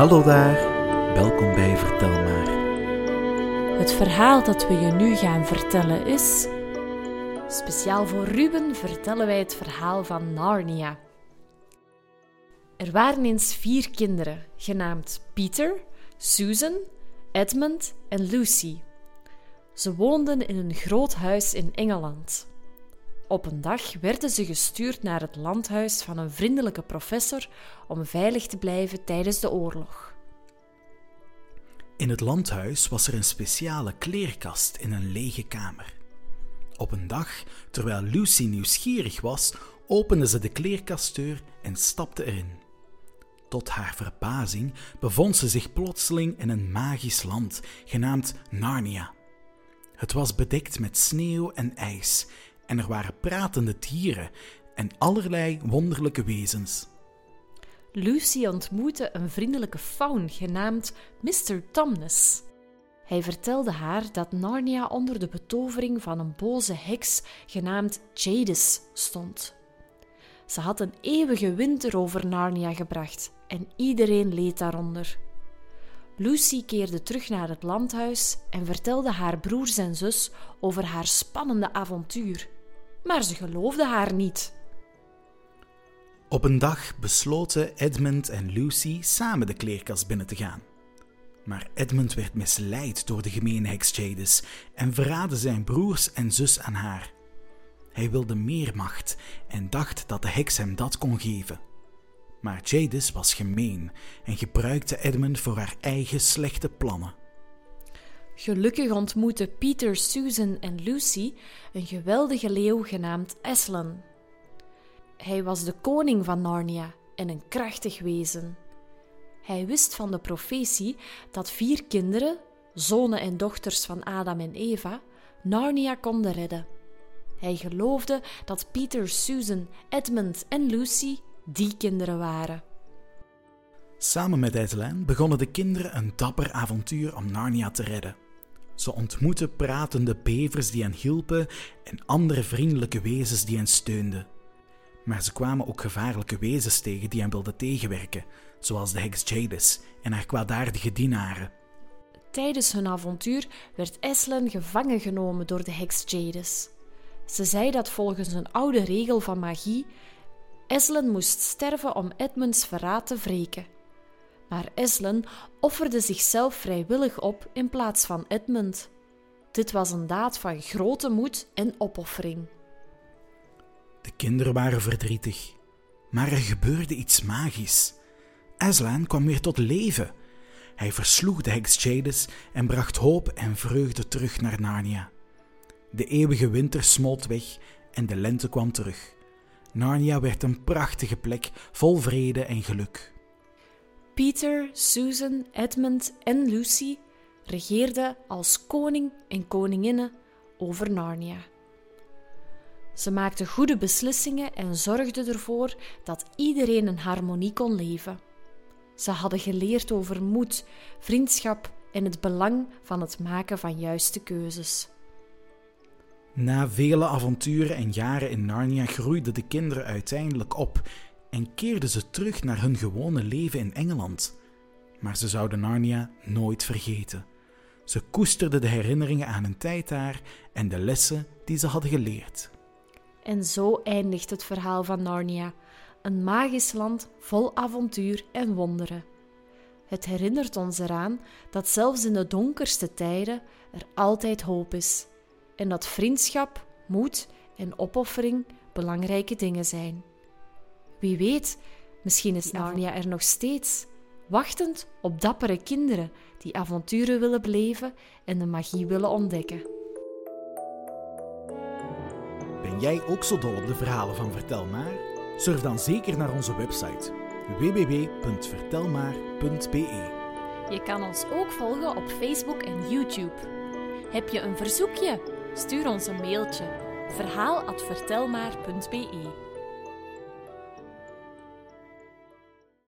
Hallo daar, welkom bij Vertel maar. Het verhaal dat we je nu gaan vertellen is. Speciaal voor Ruben vertellen wij het verhaal van Narnia. Er waren eens vier kinderen, genaamd Peter, Susan, Edmund en Lucy. Ze woonden in een groot huis in Engeland. Op een dag werden ze gestuurd naar het landhuis van een vriendelijke professor om veilig te blijven tijdens de oorlog. In het landhuis was er een speciale kleerkast in een lege kamer. Op een dag, terwijl Lucy nieuwsgierig was, opende ze de kleerkastdeur en stapte erin. Tot haar verbazing bevond ze zich plotseling in een magisch land genaamd Narnia. Het was bedekt met sneeuw en ijs en er waren pratende dieren en allerlei wonderlijke wezens. Lucy ontmoette een vriendelijke faun genaamd Mr. Tomness. Hij vertelde haar dat Narnia onder de betovering van een boze heks genaamd Jadis stond. Ze had een eeuwige winter over Narnia gebracht en iedereen leed daaronder. Lucy keerde terug naar het landhuis en vertelde haar broers en zus over haar spannende avontuur. Maar ze geloofden haar niet. Op een dag besloten Edmund en Lucy samen de kleerkast binnen te gaan. Maar Edmund werd misleid door de gemene heks Jadis en verraadde zijn broers en zus aan haar. Hij wilde meer macht en dacht dat de heks hem dat kon geven. Maar Jadis was gemeen en gebruikte Edmund voor haar eigen slechte plannen. Gelukkig ontmoetten Peter, Susan en Lucy een geweldige leeuw genaamd Aslan. Hij was de koning van Narnia en een krachtig wezen. Hij wist van de profetie dat vier kinderen, zonen en dochters van Adam en Eva, Narnia konden redden. Hij geloofde dat Peter, Susan, Edmund en Lucy die kinderen waren. Samen met Aslan begonnen de kinderen een dapper avontuur om Narnia te redden. Ze ontmoetten pratende bevers die hen hielpen en andere vriendelijke wezens die hen steunden. Maar ze kwamen ook gevaarlijke wezens tegen die hen wilden tegenwerken, zoals de heks Jadis en haar kwaadaardige dienaren. Tijdens hun avontuur werd Aslan gevangen genomen door de heks Jadis. Ze zei dat volgens een oude regel van magie Aslan moest sterven om Edmunds verraad te wreken. Maar Aslan offerde zichzelf vrijwillig op in plaats van Edmund. Dit was een daad van grote moed en opoffering. De kinderen waren verdrietig, maar er gebeurde iets magisch. Aslan kwam weer tot leven. Hij versloeg de heks Jadis en bracht hoop en vreugde terug naar Narnia. De eeuwige winter smolt weg en de lente kwam terug. Narnia werd een prachtige plek vol vrede en geluk. Peter, Susan, Edmund en Lucy regeerden als koning en koninginnen over Narnia. Ze maakten goede beslissingen en zorgden ervoor dat iedereen in harmonie kon leven. Ze hadden geleerd over moed, vriendschap en het belang van het maken van juiste keuzes. Na vele avonturen en jaren in Narnia groeiden de kinderen uiteindelijk op en keerden ze terug naar hun gewone leven in Engeland. Maar ze zouden Narnia nooit vergeten. Ze koesterden de herinneringen aan hun tijd daar en de lessen die ze hadden geleerd. En zo eindigt het verhaal van Narnia, een magisch land vol avontuur en wonderen. Het herinnert ons eraan dat zelfs in de donkerste tijden er altijd hoop is en dat vriendschap, moed en opoffering belangrijke dingen zijn. Wie weet, misschien is Narnia er nog steeds, wachtend op dappere kinderen die avonturen willen beleven en de magie willen ontdekken. Ben jij ook zo dol op de verhalen van Vertel Maar? Surf dan zeker naar onze website www.vertelmaar.be. Je kan ons ook volgen op Facebook en YouTube. Heb je een verzoekje? Stuur ons een mailtje verhaal@vertelmaar.be.